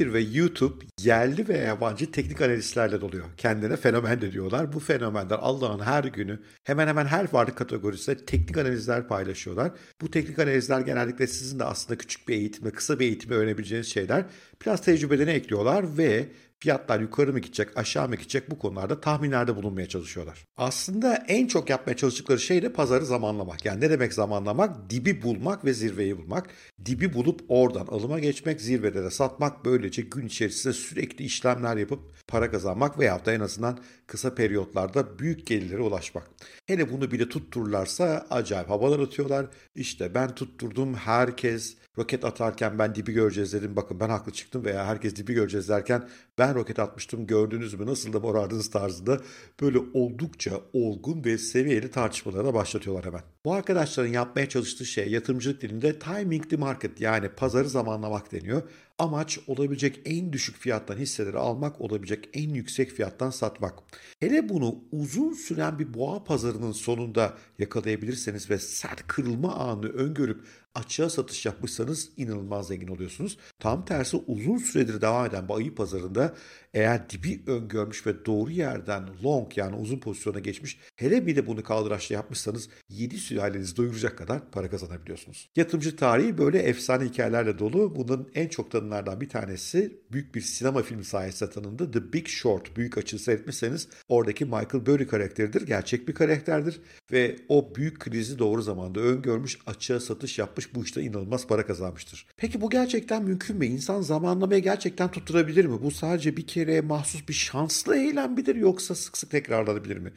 Twitter ve YouTube yerli ve yabancı teknik analistlerle doluyor. Kendine fenomen de diyorlar. Bu fenomenler Allah'ın her günü hemen hemen her varlık kategorisinde teknik analizler paylaşıyorlar. Bu teknik analizler genellikle sizin de aslında küçük bir eğitimle, kısa bir eğitimle öğrenebileceğiniz şeyler. Biraz tecrübelerini ekliyorlar ve fiyatlar yukarı mı gidecek, aşağı mı gidecek bu konularda tahminlerde bulunmaya çalışıyorlar. Aslında en çok yapmaya çalıştıkları şey de pazarı zamanlamak. Yani ne demek zamanlamak? Dibi bulmak ve zirveyi bulmak. Dibi bulup oradan alıma geçmek, zirvede de satmak. Böylece gün içerisinde sürekli işlemler yapıp para kazanmak veyahut da en azından kısa periyotlarda büyük gelirlere ulaşmak. Hele bunu bile tuttururlarsa acayip havalar atıyorlar. İşte ben tutturdum herkes roket atarken ben dibi göreceğiz dedim. Bakın ben haklı çıktım veya herkes dibi göreceğiz derken ben roket atmıştım gördünüz mü nasıl da morardınız tarzında böyle oldukça olgun ve seviyeli tartışmalara başlatıyorlar hemen. Bu arkadaşların yapmaya çalıştığı şey yatırımcılık dilinde timing the market yani pazarı zamanlamak deniyor. Amaç olabilecek en düşük fiyattan hisseleri almak, olabilecek en yüksek fiyattan satmak. Hele bunu uzun süren bir boğa pazarının sonunda yakalayabilirseniz ve sert kırılma anını öngörüp açığa satış yapmışsanız inanılmaz zengin oluyorsunuz. Tam tersi uzun süredir devam eden bu ayı pazarında eğer dibi öngörmüş ve doğru yerden long yani uzun pozisyona geçmiş hele bir de bunu kaldıraçla yapmışsanız 7 sülalenizi doyuracak kadar para kazanabiliyorsunuz. Yatırımcı tarihi böyle efsane hikayelerle dolu. Bunun en çok tanınlardan bir tanesi büyük bir sinema filmi sayesinde tanındı. The Big Short. Büyük açı seyretmişseniz oradaki Michael Burry karakteridir. Gerçek bir karakterdir ve o büyük krizi doğru zamanda öngörmüş, açığa satış yapmış, bu işte inanılmaz para kazanmıştır. Peki bu gerçekten mümkün mü? İnsan zamanlamaya gerçekten tutturabilir mi? Bu sadece bir kereye mahsus bir şanslı eylem midir yoksa sık sık tekrarlanabilir mi?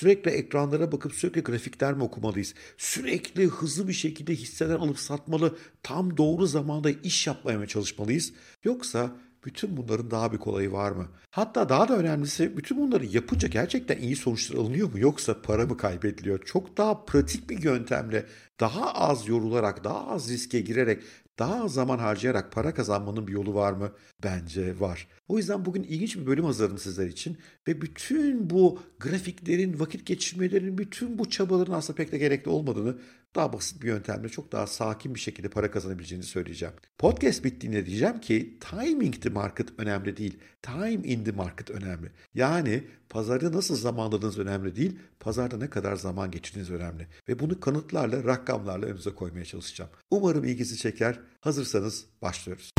Sürekli ekranlara bakıp sürekli grafikler mi okumalıyız? Sürekli hızlı bir şekilde hisseler alıp satmalı, tam doğru zamanda iş yapmaya mı çalışmalıyız? Yoksa bütün bunların daha bir kolayı var mı? Hatta daha da önemlisi bütün bunları yapınca gerçekten iyi sonuçlar alınıyor mu yoksa para mı kaybediliyor? Çok daha pratik bir yöntemle daha az yorularak, daha az riske girerek, daha az zaman harcayarak para kazanmanın bir yolu var mı? Bence var. O yüzden bugün ilginç bir bölüm hazırladım sizler için ve bütün bu grafiklerin, vakit geçirmelerin, bütün bu çabaların aslında pek de gerekli olmadığını daha basit bir yöntemle çok daha sakin bir şekilde para kazanabileceğinizi söyleyeceğim. Podcast bittiğinde diyeceğim ki timing the market önemli değil. Time in the market önemli. Yani pazarda nasıl zamanladığınız önemli değil, pazarda ne kadar zaman geçirdiğiniz önemli. Ve bunu kanıtlarla, rakamlarla önünüze koymaya çalışacağım. Umarım ilginizi çeker. Hazırsanız başlıyoruz.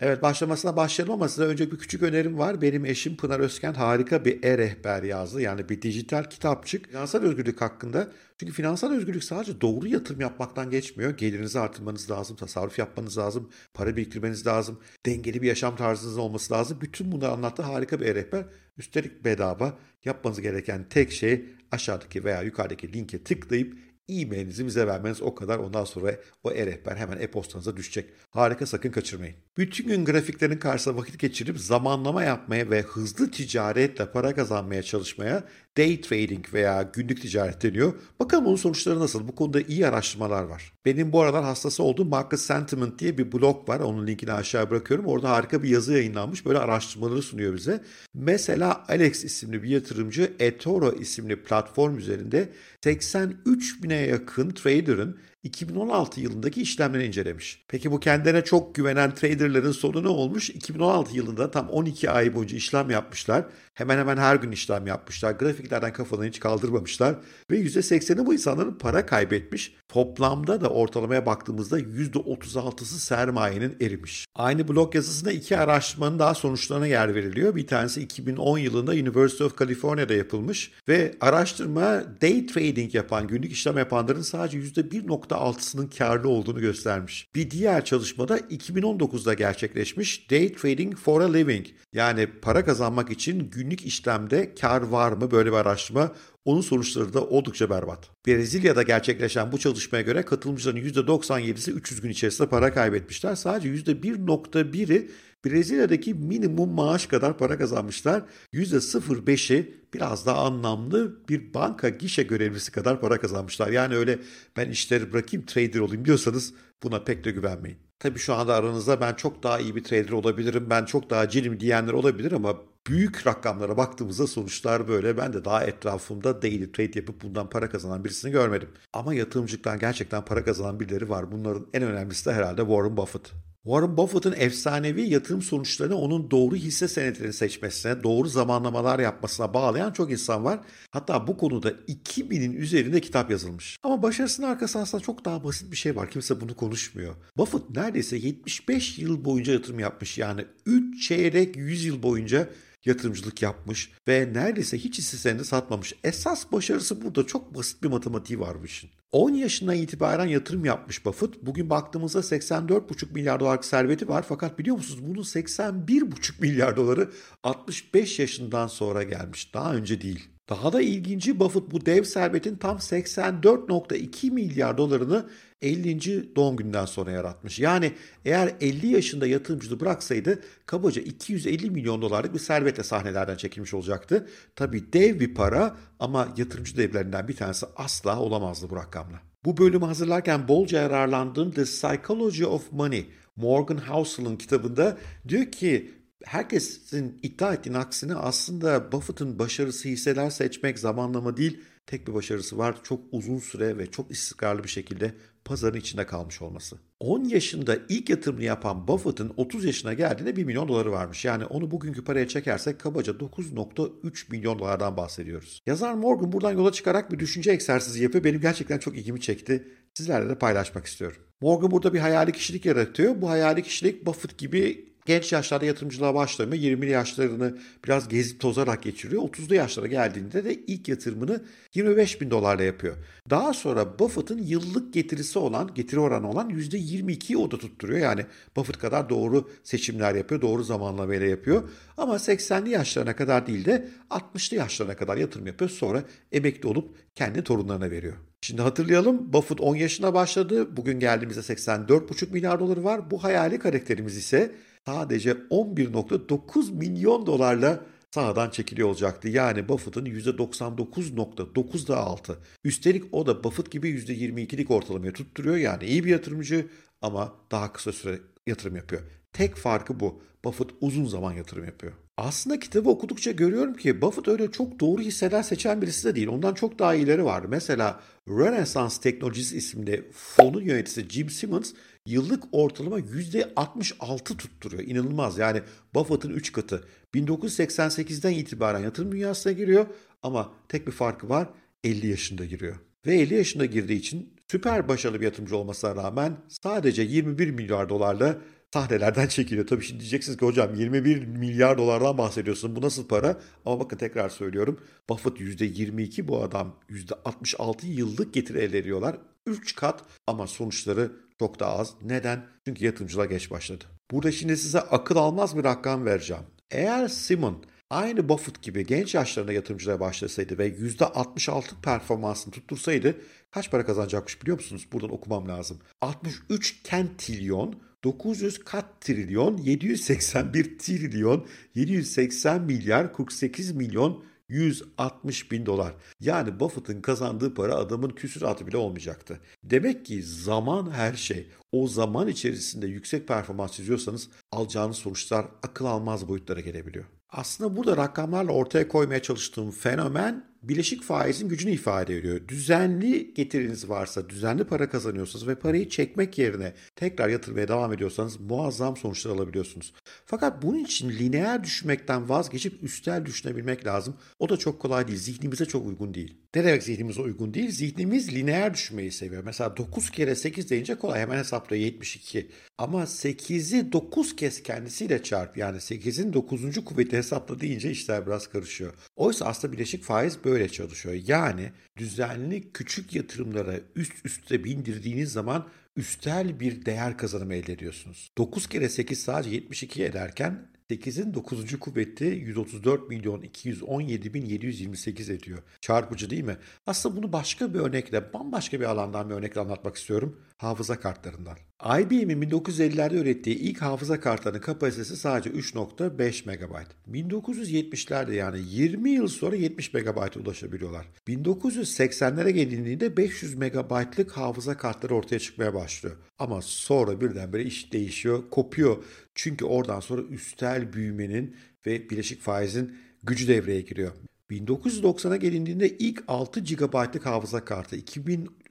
Evet başlamasına başlayalım ama size önce bir küçük önerim var. Benim eşim Pınar Özken harika bir e-rehber yazdı. Yani bir dijital kitapçık finansal özgürlük hakkında. Çünkü finansal özgürlük sadece doğru yatırım yapmaktan geçmiyor. Gelirinizi artırmanız lazım, tasarruf yapmanız lazım, para biriktirmeniz lazım, dengeli bir yaşam tarzınız olması lazım. Bütün bunları anlattı harika bir e-rehber. Üstelik bedava. Yapmanız gereken tek şey aşağıdaki veya yukarıdaki linke tıklayıp e-mailinizi bize vermeniz o kadar. Ondan sonra o e-rehber hemen e-postanıza düşecek. Harika sakın kaçırmayın. Bütün gün grafiklerin karşısında vakit geçirip zamanlama yapmaya ve hızlı ticaretle para kazanmaya çalışmaya day trading veya günlük ticaret deniyor. Bakalım onun sonuçları nasıl? Bu konuda iyi araştırmalar var. Benim bu aralar hastası olduğum Market Sentiment diye bir blog var. Onun linkini aşağı bırakıyorum. Orada harika bir yazı yayınlanmış. Böyle araştırmaları sunuyor bize. Mesela Alex isimli bir yatırımcı eToro isimli platform üzerinde 83 bine yakın trader'ın 2016 yılındaki işlemleri incelemiş. Peki bu kendine çok güvenen traderların sonu ne olmuş? 2016 yılında tam 12 ay boyunca işlem yapmışlar. Hemen hemen her gün işlem yapmışlar. Grafiklerden kafalarını hiç kaldırmamışlar. Ve %80'i bu insanların para kaybetmiş. Toplamda da ortalamaya baktığımızda %36'sı sermayenin erimiş. Aynı blog yazısında iki araştırmanın daha sonuçlarına yer veriliyor. Bir tanesi 2010 yılında University of California'da yapılmış ve araştırma day trading yapan, günlük işlem yapanların sadece %1.6'sının karlı olduğunu göstermiş. Bir diğer çalışmada 2019'da gerçekleşmiş Day Trading for a Living yani para kazanmak için günlük işlemde kar var mı böyle bir araştırma onun sonuçları da oldukça berbat. Brezilya'da gerçekleşen bu çalışmaya göre katılımcıların %97'si 300 gün içerisinde para kaybetmişler. Sadece %1.1'i Brezilya'daki minimum maaş kadar para kazanmışlar. %0.5'i biraz daha anlamlı bir banka gişe görevlisi kadar para kazanmışlar. Yani öyle ben işleri bırakayım trader olayım diyorsanız buna pek de güvenmeyin. Tabii şu anda aranızda ben çok daha iyi bir trader olabilirim, ben çok daha cilim diyenler olabilir ama büyük rakamlara baktığımızda sonuçlar böyle. Ben de daha etrafımda daily trade yapıp bundan para kazanan birisini görmedim. Ama yatırımcılıktan gerçekten para kazanan birileri var. Bunların en önemlisi de herhalde Warren Buffett. Warren Buffett'ın efsanevi yatırım sonuçlarını onun doğru hisse senetlerini seçmesine, doğru zamanlamalar yapmasına bağlayan çok insan var. Hatta bu konuda 2000'in üzerinde kitap yazılmış. Ama başarısının arkasında aslında çok daha basit bir şey var. Kimse bunu konuşmuyor. Buffett neredeyse 75 yıl boyunca yatırım yapmış. Yani 3 çeyrek 100 yıl boyunca yatırımcılık yapmış ve neredeyse hiç hisselerini satmamış. Esas başarısı burada çok basit bir matematiği var bu işin. 10 yaşından itibaren yatırım yapmış Buffett. Bugün baktığımızda 84,5 milyar dolarlık serveti var. Fakat biliyor musunuz bunun 81,5 milyar doları 65 yaşından sonra gelmiş. Daha önce değil. Daha da ilginci Buffett bu dev servetin tam 84.2 milyar dolarını 50. doğum günden sonra yaratmış. Yani eğer 50 yaşında yatırımcılığı bıraksaydı kabaca 250 milyon dolarlık bir servetle sahnelerden çekilmiş olacaktı. Tabii dev bir para ama yatırımcı devlerinden bir tanesi asla olamazdı bu rakamla. Bu bölümü hazırlarken bolca yararlandığım The Psychology of Money, Morgan Housel'ın kitabında diyor ki herkesin iddia ettiğin aksine aslında Buffett'ın başarısı hisseler seçmek zamanlama değil, tek bir başarısı var. Çok uzun süre ve çok istikrarlı bir şekilde pazarın içinde kalmış olması. 10 yaşında ilk yatırımını yapan Buffett'ın 30 yaşına geldiğinde 1 milyon doları varmış. Yani onu bugünkü paraya çekersek kabaca 9.3 milyon dolardan bahsediyoruz. Yazar Morgan buradan yola çıkarak bir düşünce egzersizi yapıyor. Benim gerçekten çok ilgimi çekti. Sizlerle de paylaşmak istiyorum. Morgan burada bir hayali kişilik yaratıyor. Bu hayali kişilik Buffett gibi genç yaşlarda yatırımcılığa başlamıyor. 20'li yaşlarını biraz gezip tozarak geçiriyor. 30'lu yaşlara geldiğinde de ilk yatırımını 25 bin dolarla yapıyor. Daha sonra Buffett'ın yıllık getirisi olan, getiri oranı olan %22'yi o da tutturuyor. Yani Buffett kadar doğru seçimler yapıyor, doğru zamanlamayla yapıyor. Ama 80'li yaşlarına kadar değil de 60'lı yaşlarına kadar yatırım yapıyor. Sonra emekli olup kendi torunlarına veriyor. Şimdi hatırlayalım Buffett 10 yaşına başladı. Bugün geldiğimizde 84,5 milyar doları var. Bu hayali karakterimiz ise sadece 11.9 milyon dolarla sahadan çekiliyor olacaktı. Yani Buffett'ın %99.9 daha altı. Üstelik o da Buffett gibi %22'lik ortalamayı tutturuyor. Yani iyi bir yatırımcı ama daha kısa süre yatırım yapıyor. Tek farkı bu. Buffett uzun zaman yatırım yapıyor. Aslında kitabı okudukça görüyorum ki Buffett öyle çok doğru hisseler seçen birisi de değil. Ondan çok daha iyileri var. Mesela Renaissance Technologies isimli fonun yöneticisi Jim Simmons yıllık ortalama %66 tutturuyor. İnanılmaz yani Buffett'ın 3 katı. 1988'den itibaren yatırım dünyasına giriyor ama tek bir farkı var 50 yaşında giriyor. Ve 50 yaşında girdiği için süper başarılı bir yatırımcı olmasına rağmen sadece 21 milyar dolarla sahnelerden çekiliyor. Tabii şimdi diyeceksiniz ki hocam 21 milyar dolardan bahsediyorsun. Bu nasıl para? Ama bakın tekrar söylüyorum. Buffett %22 bu adam %66 yıllık getiri elde ediyorlar. 3 kat ama sonuçları çok daha az. Neden? Çünkü yatırımcılar geç başladı. Burada şimdi size akıl almaz bir rakam vereceğim. Eğer Simon aynı Buffett gibi genç yaşlarında yatırımcılara başlasaydı ve %66 performansını tuttursaydı kaç para kazanacakmış biliyor musunuz? Buradan okumam lazım. 63 kentilyon 900 kat trilyon, 781 trilyon, 780 milyar, 48 milyon 160 bin dolar. Yani Buffett'ın kazandığı para adamın küsuratı bile olmayacaktı. Demek ki zaman her şey. O zaman içerisinde yüksek performans çiziyorsanız alacağınız sonuçlar akıl almaz boyutlara gelebiliyor. Aslında burada rakamlarla ortaya koymaya çalıştığım fenomen bileşik faizin gücünü ifade ediyor. Düzenli getiriniz varsa, düzenli para kazanıyorsanız ve parayı çekmek yerine tekrar yatırmaya devam ediyorsanız muazzam sonuçlar alabiliyorsunuz. Fakat bunun için lineer düşünmekten vazgeçip üstel düşünebilmek lazım. O da çok kolay değil. Zihnimize çok uygun değil. Ne demek zihnimize uygun değil? Zihnimiz lineer düşünmeyi seviyor. Mesela 9 kere 8 deyince kolay hemen hesaplıyor 72. Ama 8'i 9 kez kendisiyle çarp yani 8'in 9. kuvveti hesapla deyince işler biraz karışıyor. Oysa aslında bileşik faiz çalışıyor. Yani düzenli küçük yatırımlara üst üste bindirdiğiniz zaman üstel bir değer kazanımı elde ediyorsunuz. 9 kere 8 sadece 72 ederken 8'in 9. kuvveti 134 milyon 217 bin 728 ediyor. Çarpıcı değil mi? Aslında bunu başka bir örnekle, bambaşka bir alandan bir örnekle anlatmak istiyorum. Hafıza kartlarından. IBM'in 1950'lerde ürettiği ilk hafıza kartlarının kapasitesi sadece 3.5 MB. 1970'lerde yani 20 yıl sonra 70 MB'a ulaşabiliyorlar. 1980'lere gelindiğinde 500 MB'lık hafıza kartları ortaya çıkmaya başlıyor. Ama sonra birdenbire iş değişiyor, kopuyor. Çünkü oradan sonra üstel büyümenin ve bileşik faizin gücü devreye giriyor. 1990'a gelindiğinde ilk 6 GB'lık hafıza kartı,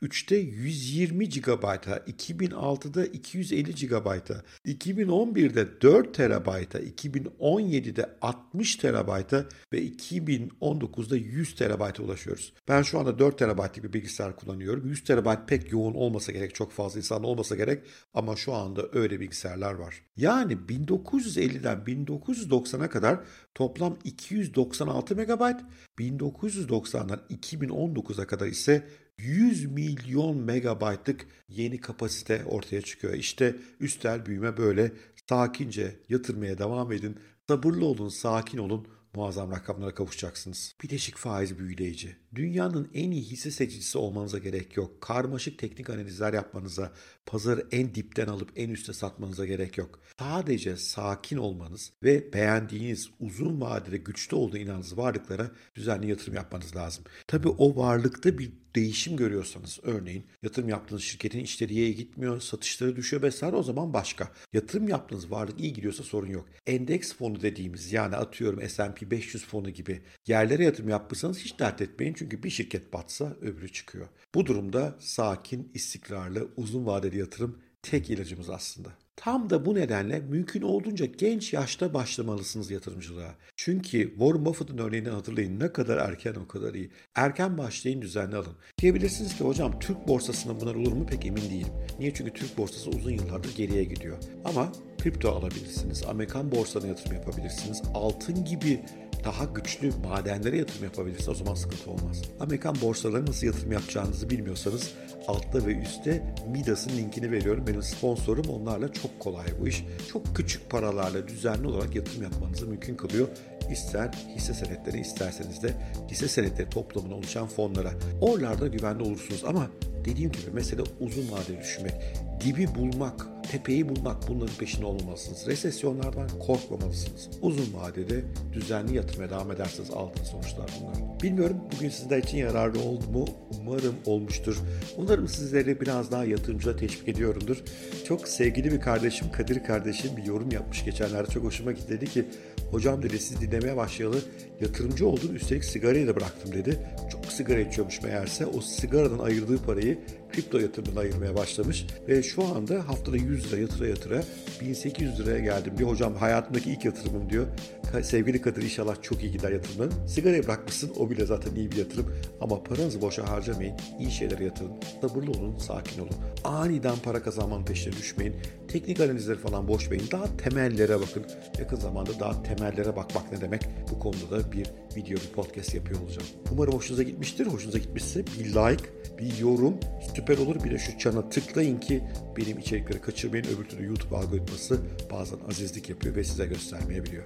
2003'te 120 GB'a, 2006'da 250 GB'a, 2011'de 4 TB'a, 2017'de 60 TB'a ve 2019'da 100 TB'a ulaşıyoruz. Ben şu anda 4 TB'lik bir bilgisayar kullanıyorum. 100 TB pek yoğun olmasa gerek, çok fazla insan olmasa gerek ama şu anda öyle bilgisayarlar var. Yani 1950'den 1990'a kadar toplam 296 MB, 1990'dan 2019'a kadar ise 100 milyon megabaytlık yeni kapasite ortaya çıkıyor. İşte üstel büyüme böyle. Sakince yatırmaya devam edin. Sabırlı olun, sakin olun muazzam rakamlara kavuşacaksınız. Bileşik faiz büyüleyici. Dünyanın en iyi hisse seçicisi olmanıza gerek yok. Karmaşık teknik analizler yapmanıza, pazarı en dipten alıp en üste satmanıza gerek yok. Sadece sakin olmanız ve beğendiğiniz uzun vadede güçlü olduğu inandığınız varlıklara düzenli yatırım yapmanız lazım. Tabii o varlıkta bir değişim görüyorsanız örneğin yatırım yaptığınız şirketin işleri iyi gitmiyor, satışları düşüyor vesaire o zaman başka. Yatırım yaptığınız varlık iyi gidiyorsa sorun yok. Endeks fonu dediğimiz yani atıyorum S&P 500 fonu gibi yerlere yatırım yapmışsanız hiç dert etmeyin çünkü bir şirket batsa öbürü çıkıyor. Bu durumda sakin, istikrarlı, uzun vadeli yatırım tek ilacımız aslında. Tam da bu nedenle mümkün olduğunca genç yaşta başlamalısınız yatırımcılığa. Çünkü Warren Buffett'ın örneğinden hatırlayın ne kadar erken o kadar iyi. Erken başlayın düzenli alın. Diyebilirsiniz ki hocam Türk borsasında bunlar olur mu pek emin değilim. Niye? Çünkü Türk borsası uzun yıllardır geriye gidiyor. Ama kripto alabilirsiniz. Amerikan borsana yatırım yapabilirsiniz. Altın gibi daha güçlü madenlere yatırım yapabilirsiniz. O zaman sıkıntı olmaz. Amerikan borsalarına nasıl yatırım yapacağınızı bilmiyorsanız altta ve üstte Midas'ın linkini veriyorum. Benim sponsorum onlarla çok kolay bu iş. Çok küçük paralarla düzenli olarak yatırım yapmanızı mümkün kılıyor. İster hisse senetleri isterseniz de hisse senetleri toplamına oluşan fonlara. Oralarda güvenli olursunuz ama dediğim gibi mesele uzun vadeli düşünmek. Dibi bulmak, tepeyi bulmak bunların peşinde olmamalısınız. Resesyonlardan korkmamalısınız. Uzun vadede düzenli yatırmaya devam ederseniz aldığınız sonuçlar bunlar. Bilmiyorum bugün sizler için yararlı oldu mu? Umarım olmuştur. Umarım sizleri biraz daha yatırımcıya teşvik ediyorumdur. Çok sevgili bir kardeşim Kadir kardeşim bir yorum yapmış geçenlerde çok hoşuma gitti. Dedi ki hocam dedi siz dinlemeye başlayalı yatırımcı oldum üstelik sigarayı da bıraktım dedi. Çok sigara içiyormuş meğerse o sigaradan ayırdığı parayı kripto yatırımına ayırmaya başlamış ve şu anda haftada 100 lira yatıra yatıra 1800 liraya geldim. Bir hocam hayatımdaki ilk yatırımım diyor. Sevgili Kadir inşallah çok iyi gider yatırımın. Sigarayı bırakmışsın o bile zaten iyi bir yatırım. Ama paranızı boşa harcamayın. İyi şeylere yatırın. Sabırlı olun, sakin olun. Aniden para kazanmanın peşine düşmeyin. Teknik analizleri falan boş verin. Daha temellere bakın. Yakın zamanda daha temellere bakmak ne demek? Bu konuda da bir video, bir podcast yapıyor olacağım. Umarım hoşunuza gitmiştir. Hoşunuza gitmişse bir like, bir yorum süper olur. Bir de şu çana tıklayın ki benim içerikleri kaçırmayın. Öbür türlü YouTube algoritması bazen azizlik yapıyor ve size göstermeyebiliyor.